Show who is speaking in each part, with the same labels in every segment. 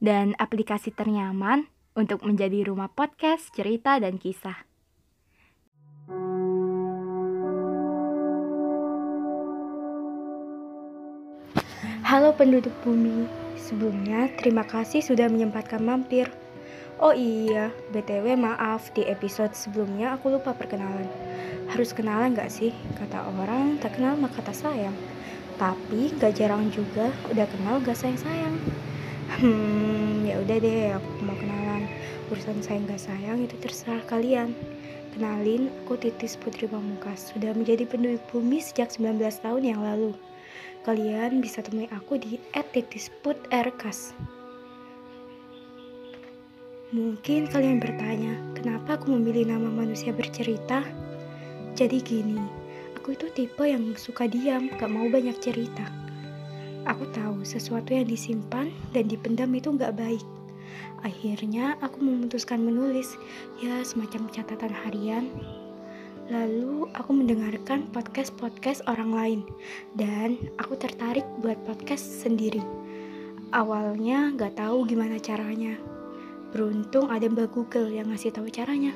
Speaker 1: dan aplikasi ternyaman untuk menjadi rumah podcast, cerita, dan kisah. Halo penduduk bumi, sebelumnya terima kasih sudah menyempatkan mampir. Oh iya, BTW maaf di episode sebelumnya aku lupa perkenalan. Harus kenalan gak sih? Kata orang, tak kenal maka tak sayang. Tapi gak jarang juga udah kenal gak sayang-sayang. Hmm, ya udah deh, aku mau kenalan. Urusan sayang gak sayang itu terserah kalian. Kenalin, aku Titis Putri Pamungkas. Sudah menjadi penduduk bumi sejak 19 tahun yang lalu. Kalian bisa temui aku di @titisput_rkas. Mungkin kalian bertanya, kenapa aku memilih nama manusia bercerita? Jadi gini, aku itu tipe yang suka diam, gak mau banyak cerita. Aku tahu sesuatu yang disimpan dan dipendam itu gak baik. Akhirnya aku memutuskan menulis, ya semacam catatan harian. Lalu aku mendengarkan podcast-podcast orang lain dan aku tertarik buat podcast sendiri. Awalnya gak tahu gimana caranya, Beruntung ada Mbak Google yang ngasih tahu caranya.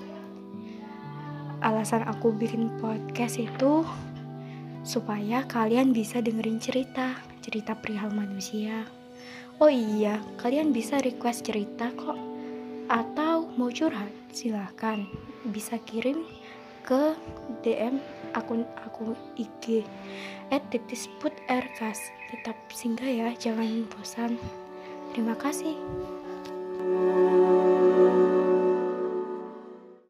Speaker 1: Alasan aku bikin podcast itu supaya kalian bisa dengerin cerita, cerita perihal manusia. Oh iya, kalian bisa request cerita kok. Atau mau curhat, silahkan. Bisa kirim ke DM akun aku IG at rkas tetap singgah ya jangan bosan terima kasih thank you